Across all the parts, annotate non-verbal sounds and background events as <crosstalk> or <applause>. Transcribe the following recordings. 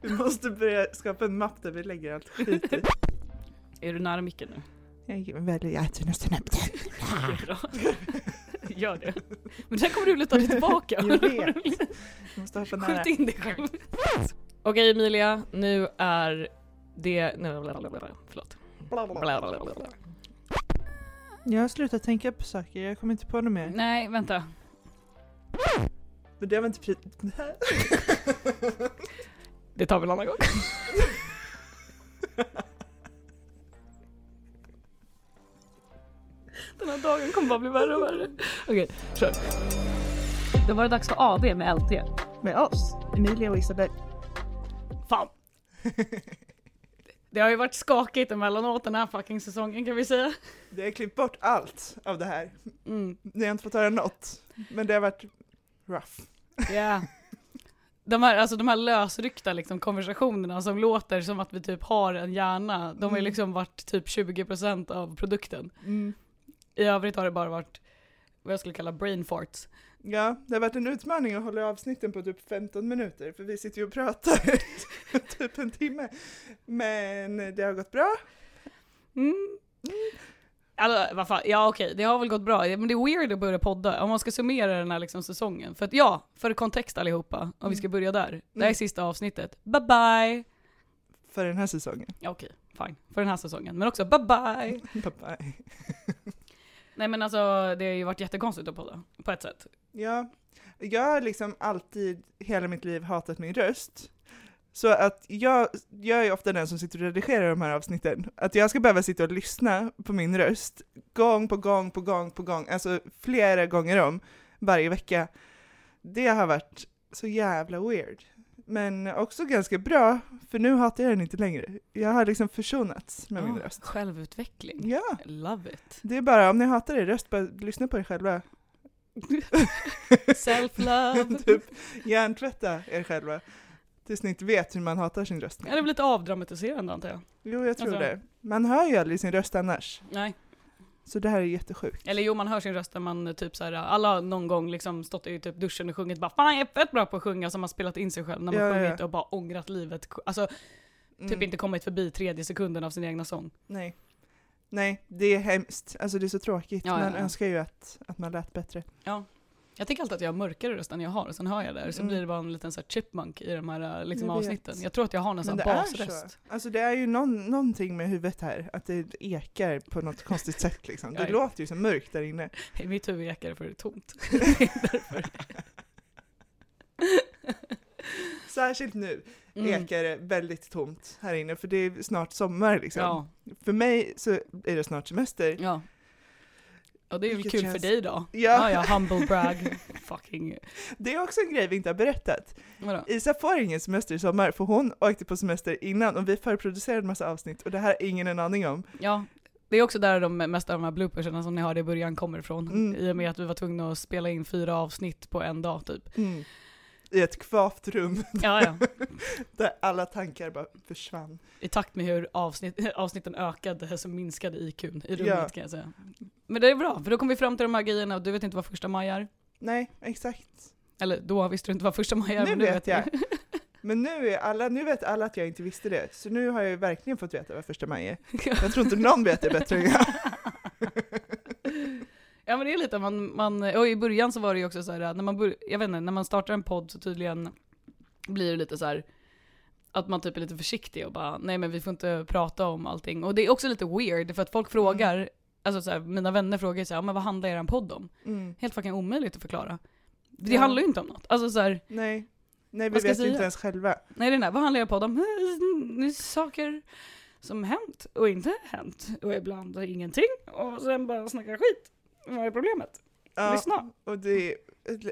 Vi måste börja skapa en mapp där vi lägger allt skit i. Är du nära micken nu? Jag väljer upp den. Bra. <laughs> Gör det. Men sen kommer du luta <laughs> dig tillbaka. Jag vet. <laughs> Jag måste hoppa nära. Skjut in dig själv. Okej Emilia, nu är det... nej, Förlåt. Jag har slutat tänka på saker, jag kommer inte på något mer. Nej, vänta. Men det var inte precis... Det tar vi en annan gång. <laughs> Den här dagen kommer bara bli värre och värre. Okej, kör. Då var det dags för AV med LT. Med oss, Emilia och Isabel. Fan. Det har ju varit skakigt emellanåt den här fucking säsongen kan vi säga. Det har klippt bort allt av det här. Mm, Ni har inte fått höra något. Men det har varit rough. yeah. De här, alltså de här lösryckta liksom, konversationerna som låter som att vi typ har en hjärna, de har ju Mm. liksom varit typ 20% av produkten. Mm. I övrigt har det bara varit vad jag skulle kalla brain farts. Ja, det har varit en utmaning att hålla avsnitten på typ 15 minuter, för vi sitter ju och pratar <laughs> typ en timme. Men det har gått bra. Mm. Alltså, vad fan, ja okej, det har väl gått bra, men det är weird att börja podda, om man ska summera den här liksom säsongen. För att ja, för kontext allihopa, om vi ska börja där. Det här är Mm. sista avsnittet. Bye bye! För den här säsongen. Ja, okej, fine. För den här säsongen. Men också bye bye! Pappa. Nej men alltså, det har ju varit jättekonstigt att podda, på ett sätt. Ja, jag har liksom alltid hela mitt liv hatat min röst. Så att jag, jag är ofta den som sitter och redigerar de här avsnitten. Att jag ska behöva sitta och lyssna på min röst gång på gång på gång på gång, alltså flera gånger om varje vecka. Det har varit så jävla weird. Men också ganska bra, för nu hatar jag den inte längre. Jag har liksom försonats med min Ja, röst. Självutveckling. Ja, Love it. det är bara om ni hatar er röst, bara lyssna på er själva. <laughs> Self-love. <laughs> typ hjärntvätta er själva. Tills ni inte vet hur man hatar sin röst. Ja, det är väl lite avdramatiserande antar jag. Jo, jag tror Alltså- det. Man hör ju aldrig sin röst annars. Nej. Så det här är jättesjukt. Eller jo, man hör sin röst när man eh, typ så här, alla har någon gång liksom stått i typ duschen och sjungit bara Fan jag är fett bra på att sjunga som har spelat in sig själv när man Ja, ja, sjungit ja. och bara ångrat livet. Alltså typ Mm, inte kommit förbi tredje sekunden av sin egna sång. Nej. Nej, det är hemskt. Alltså det är så tråkigt. Ja, ja, man ja. önskar ju att, att man lät bättre. Jag tycker alltid att jag har mörkare röst än jag har, och sen hör jag det så Mm. blir det bara en liten så här chipmunk i de här eh, liksom, Jag avsnitten. Jag tror att jag har nästan basröst. så. Alltså det är ju någon, någonting med huvudet här, att det ekar på något konstigt sätt liksom. Det låter ju så mörkt där inne. <laughs> I mitt huvud ekar det för det är tomt. <laughs> <laughs> Särskilt nu Mm. ekar det väldigt tomt här inne, för det är snart sommar liksom. Ja, För mig så är det snart semester. ja. Och det är väl kul känns- för dig då? Ja. Ja, ja, humble brag. <laughs> Fucking... Det är också en grej vi inte har berättat. Vadå? Isa får ingen semester i sommar, för hon åkte på semester innan och vi förproducerade en massa avsnitt och det här har ingen en aning om. Ja, det är också där de mesta av de här bloopersarna som ni hörde i början kommer ifrån. Mm. I och med att vi var tvungna att spela in fyra avsnitt på en dag typ. Mm. I ett kvavt rum Ja, ja. <laughs> där alla tankar bara försvann. I takt med hur avsnitt, <laughs> avsnitten ökade så minskade IQn i rummet Ja. kan jag säga. Men det är bra, för då kom vi fram till de här grejerna och du vet inte vad första maj är. Nej, exakt. Eller då visste du inte vad första maj är. Nu men nu vet jag. du. Men nu, är alla, nu vet alla att jag inte visste det, så nu har jag ju verkligen fått veta vad första maj är. <laughs> Jag tror inte någon vet det bättre än jag. Ja men det är lite, man, man, och i början så var det ju också så här, när man, bör, jag vet inte, när man startar en podd så tydligen blir det lite så här att man typ är lite försiktig och bara, nej men vi får inte prata om allting. Och det är också lite weird, för att folk frågar, alltså så här, mina vänner frågar så här, men vad handlar er podd om? Mm. Helt fucking omöjligt att förklara. Det Ja. handlar ju inte om något. Alltså så här, Nej. Nej, vi vet ju inte ens själva. nej det är vad handlar er podd om? Det är saker som hänt och inte hänt. Och ibland ingenting. Och sen bara snacka skit. Vad är problemet? Ja, Lyssna. och det är,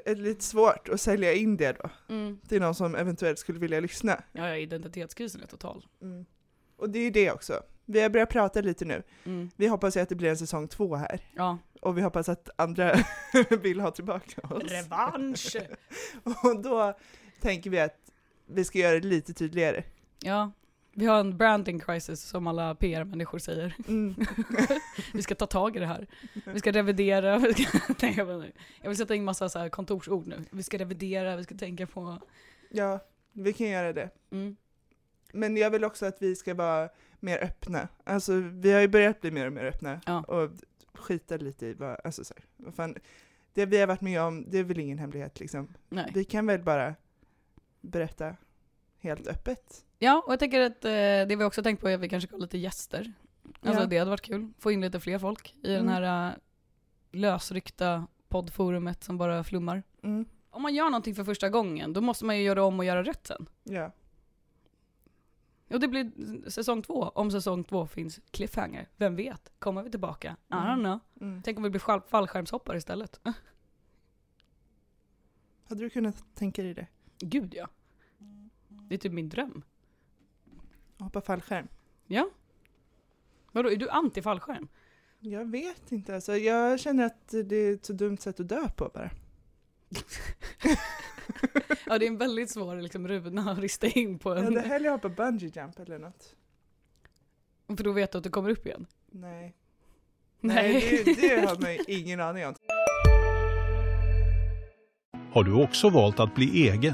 är lite svårt att sälja in det då. Mm. till någon som eventuellt skulle vilja lyssna. Ja, ja, identitetskrisen är total. Mm. Och det är ju det också. Vi har börjat prata lite nu. Mm. Vi hoppas ju att det blir en säsong två här. Ja. Och vi hoppas att andra <laughs> vill ha tillbaka oss. Revansch! <laughs> Och då tänker vi att vi ska göra det lite tydligare. ja. Vi har en branding crisis som alla PR-människor säger. Mm. <laughs> Vi ska ta tag i det här. Vi ska revidera. Vi ska, <laughs> nej, jag, inte. jag vill sätta in massa så här kontorsord nu. Vi ska revidera, vi ska tänka på... Ja, vi kan göra det. Mm. Men jag vill också att vi ska vara mer öppna. Alltså vi har ju börjat bli mer och mer öppna. Ja. Och skita lite i vad, alltså så här, vad fan, det vi har varit med om, det är väl ingen hemlighet liksom. Nej. Vi kan väl bara berätta helt öppet. Ja, och jag tänker att eh, det vi också tänkt på är att vi kanske ska ha lite gäster. Alltså Ja. det hade varit kul. Få in lite fler folk i Mm. den här uh, lösryckta poddforumet som bara flummar. Mm. Om man gör någonting för första gången, då måste man ju göra om och göra rätt sen. Ja. Och det blir säsong två, om säsong två finns cliffhanger. Vem vet? Kommer vi tillbaka? I don't Mm. know. Mm. Tänk om vi blir fall- fallskärmshoppare istället. Hade du kunnat tänka dig det? Gud ja. Det är typ min dröm. Hoppa fallskärm? Ja. Vadå, är du anti fallskärm? Jag vet inte, alltså, jag känner att det är ett så dumt sätt att dö på bara. <laughs> Ja det är en väldigt svår liksom, runa att rista in på Jag en. hade hellre hoppa bungee jump eller något. För då vet du att du kommer upp igen. Nej. Nej, det, det har man ju ingen aning om. Har du också valt att bli egen?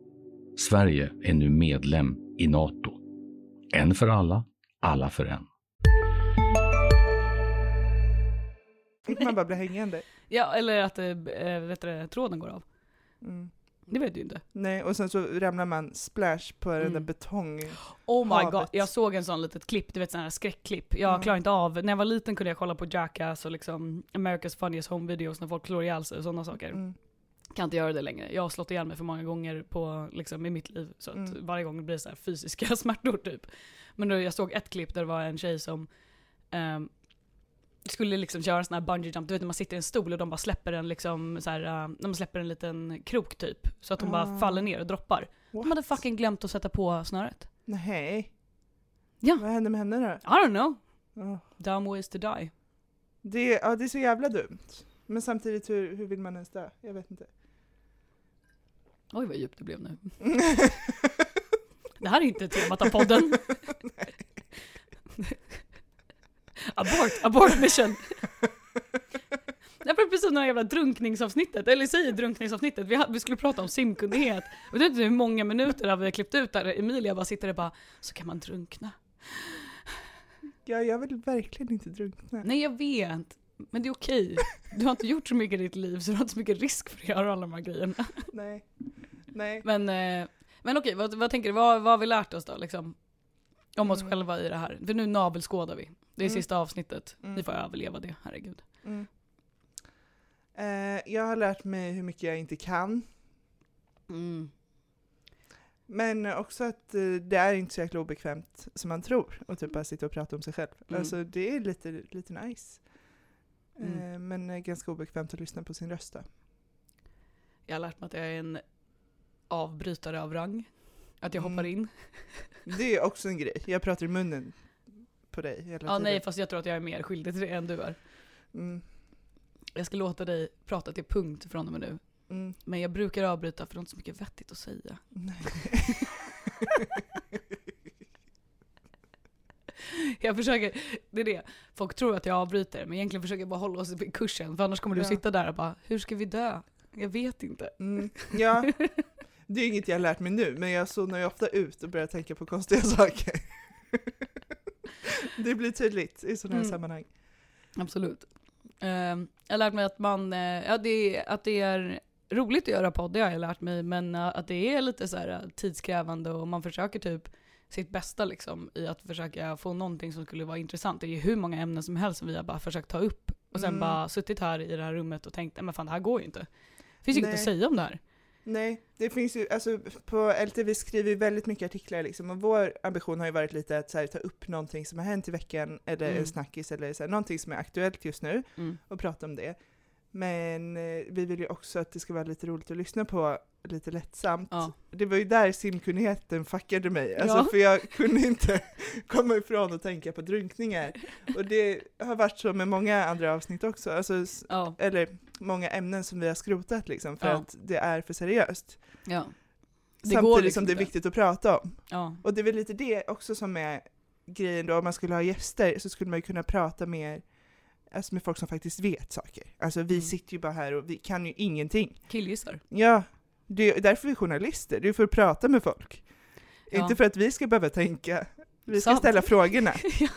Sverige är nu medlem i Nato. En för alla, alla för en. Man bara blir hängande. <laughs> Ja, eller att äh, vet du, tråden går av. Mm. Det vet du inte. Nej, och sen så ramlar man splash på den där Mm. betong... Oh my Havet. god, jag såg en sån litet klipp, du vet sån här skräckklipp. Jag Mm. klarar inte av, när jag var liten kunde jag kolla på Jackass och liksom America's Funniest Home Videos när folk slår ihjäl sig och sådana saker. Mm. Kan inte göra det längre. Jag har slått ihjäl mig för många gånger på, liksom, i mitt liv. Så att Mm. varje gång det blir så här fysiska <laughs> smärtor typ. Men då, jag såg ett klipp där det var en tjej som ehm, skulle liksom köra en sån här bungee jump, du vet när man sitter i en stol och de bara släpper en liksom så här, uh, de släpper en liten krok typ. Så att hon bara Ah. faller ner och droppar. De hade What? fucking glömt att sätta på snöret. Nej. Ja. Vad hände med henne då? I don't know. Ja. Dumb ways to die. Det, ja, det är så jävla dumt. Men samtidigt, hur, hur vill man ens dö? Jag vet inte. Oj vad djupt det blev nu. <laughs> Det här är inte temat av podden. <laughs> abort, abort mission. Det här var precis som det här jävla drunkningsavsnittet, eller säg drunkningsavsnittet, vi, hade, vi skulle prata om simkunnighet. Du vet inte hur många minuter har vi klippt ut där Emilia bara sitter och bara, så kan man drunkna. Ja, jag vill verkligen inte drunkna. Nej jag vet, men det är okej. Du har inte gjort så mycket i ditt liv så du har inte så mycket risk för att göra alla de här grejerna. Nej. Nej. Men, eh, men okej, vad, vad tänker du? Vad, vad har vi lärt oss då liksom? Om oss Mm. själva i det här. För nu navelskådar vi. Det är Mm. sista avsnittet. Mm. Ni får överleva det, herregud. Mm. Eh, jag har lärt mig hur mycket jag inte kan. Mm. Men också att eh, det är inte så jäkla obekvämt som man tror. Och typ bara sitta och prata om sig själv. Mm. Alltså det är lite, lite nice. Mm. Eh, men eh, ganska obekvämt att lyssna på sin röst då. Jag har lärt mig att jag är en avbrytare av rang. Att jag Mm. hoppar in. Det är också en grej. Jag pratar i munnen på dig hela Ja tiden. nej, fast jag tror att jag är mer skyldig till det än du är. Mm. Jag ska låta dig prata till punkt från och med nu. Mm. Men jag brukar avbryta för det är inte så mycket vettigt att säga. Nej. <laughs> Jag försöker, det är det. Folk tror att jag avbryter, men egentligen försöker jag bara hålla oss i kursen. För annars kommer du Ja. sitta där och bara, hur ska vi dö? Jag vet inte. Mm. <laughs> Ja, det är inget jag har lärt mig nu, men jag zonar ju ofta ut och börjar tänka på konstiga <laughs> saker. det blir tydligt i sådana här Mm. sammanhang. Absolut. Ehm, jag har lärt mig att man, eh, ja, det, att det är roligt att göra podd, det har jag lärt mig, men att det är lite så här eh, tidskrävande och man försöker typ sitt bästa liksom i att försöka få någonting som skulle vara intressant. Det är ju hur många ämnen som helst som vi har bara försökt ta upp och sen Mm. bara suttit här i det här rummet och tänkt, "Nej, men fan det här går ju inte. Det finns ju inget att säga om det här. Nej, det finns ju, alltså på LTV skriver vi väldigt mycket artiklar liksom, och vår ambition har ju varit lite att här, ta upp någonting som har hänt i veckan, eller Mm. en snackis, eller så här, någonting som är aktuellt just nu, Mm. och prata om det. Men eh, vi vill ju också att det ska vara lite roligt att lyssna på, lite lättsamt. Ja. Det var ju där simkunnigheten fuckade mig, alltså, Ja. för jag kunde inte <laughs> komma ifrån att tänka på drunkningar. Och det har varit så med många andra avsnitt också, alltså, Ja, eller många ämnen som vi har skrotat liksom, för att det är för seriöst. ja. Det Samtidigt går liksom som det är viktigt att prata om. Och det är väl lite det också som är grejen då, om man skulle ha gäster så skulle man ju kunna prata mer alltså med folk som faktiskt vet saker. Alltså vi Mm. sitter ju bara här och vi kan ju ingenting. killgissar. Ja, det är därför vi är journalister, det är för att prata med folk. Ja. Inte för att vi ska behöva tänka, vi ska Sant. ställa frågorna. <laughs> Ja.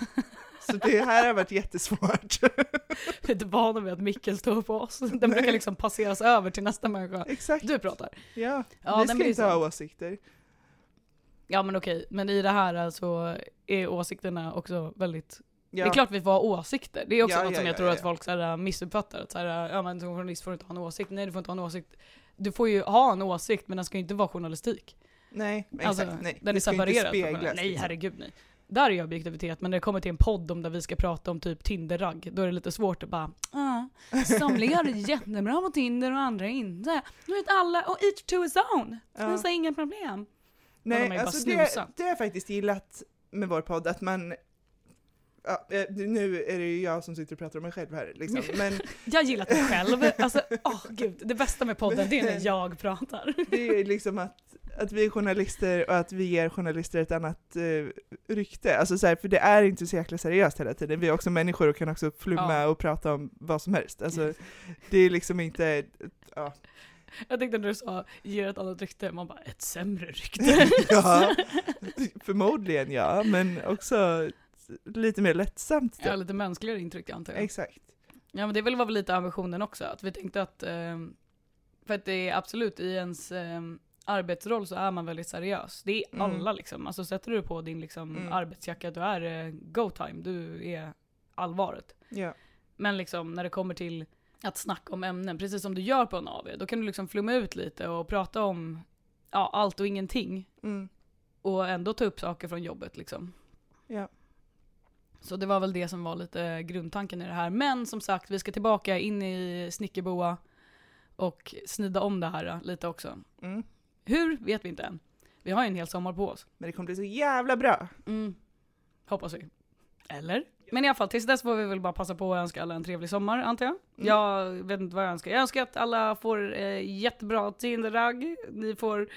Så det här har varit jättesvårt. Vi <laughs> är inte vana vid att micken står på oss. Den brukar liksom passeras över till nästa människa. Exakt. Du pratar. Ja, Ja, vi nej, ska inte ha åsikter. Ja men okej, men i det här så är åsikterna också väldigt Ja. Det är klart vi får ha åsikter. Det är också Ja, något ja, som jag ja, tror att folk så här, missuppfattar. Att så här, ja men som journalist får du inte ha en åsikt. Nej du får inte ha en åsikt. Du får ju ha en åsikt men den ska ju inte vara journalistik. Nej, exakt. Alltså, nej. Den är Det inte separerad. speglas, journal- nej liksom. herregud nej. Där är objektivitet, men när det kommer till en podd om där vi ska prata om typ Tinder-ragg, då är det lite svårt att bara ah, somliga har det jättebra på Tinder och andra inte. Du vet alla, och each to his own. Ja. Det är inga problem. de är Nej, ju bara alltså det, det har jag faktiskt gillat med vår podd, att man Ja, eh, nu är det ju jag som sitter och pratar om mig själv här liksom. men <laughs> Jag gillar mig själv. Alltså, åh gud. Det bästa med podden det är när jag pratar. <laughs> det är liksom att, att vi är journalister och att vi ger journalister ett annat eh, rykte. Alltså så här, för det är inte så jäkla seriöst hela tiden. Vi är också människor och kan också flumma Ja. och prata om vad som helst. Alltså, det är liksom inte, ja. Jag tänkte när du sa ger ett annat rykte, man bara ett sämre rykte. <laughs> ja, förmodligen ja, men också lite mer lättsamt. Ja, Då. lite mänskligare intryck antar jag. Exakt. Ja men det väl var väl lite ambitionen också, att vi tänkte att, ehm, för att det är absolut i ens ehm, arbetsroll så är man väldigt seriös. Det är Mm. alla liksom, alltså sätter du på din liksom Mm. arbetsjacka, då är det go time, du är allvaret. Ja. Men liksom när det kommer till att snacka om ämnen, precis som du gör på en AV, då kan du liksom flumma ut lite och prata om ja, allt och ingenting. Mm. Och ändå ta upp saker från jobbet liksom. Ja. Så det var väl det som var lite grundtanken i det här. Men som sagt, vi ska tillbaka in i Snickerboa och snida om det här lite också. Mm. Hur vet vi inte än. Vi har ju en hel sommar på oss. Men det kommer bli så jävla bra. Mm. Hoppas vi. Eller? Men i alla fall, tills dess får vi väl bara passa på att önska alla en trevlig sommar, antar jag. Mm. Jag vet inte vad jag önskar. Jag önskar att alla får eh, jättebra Tinderragg. Ni får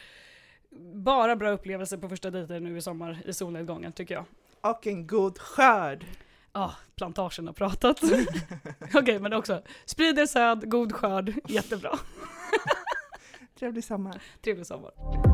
bara bra upplevelser på första dejten nu i sommar i solnedgången, tycker jag. Och en god skörd. Ja, plantagen har pratat. <laughs> Okej, men också sprid er säd, god skörd, jättebra. <laughs> Trevlig sommar. Trevlig sommar.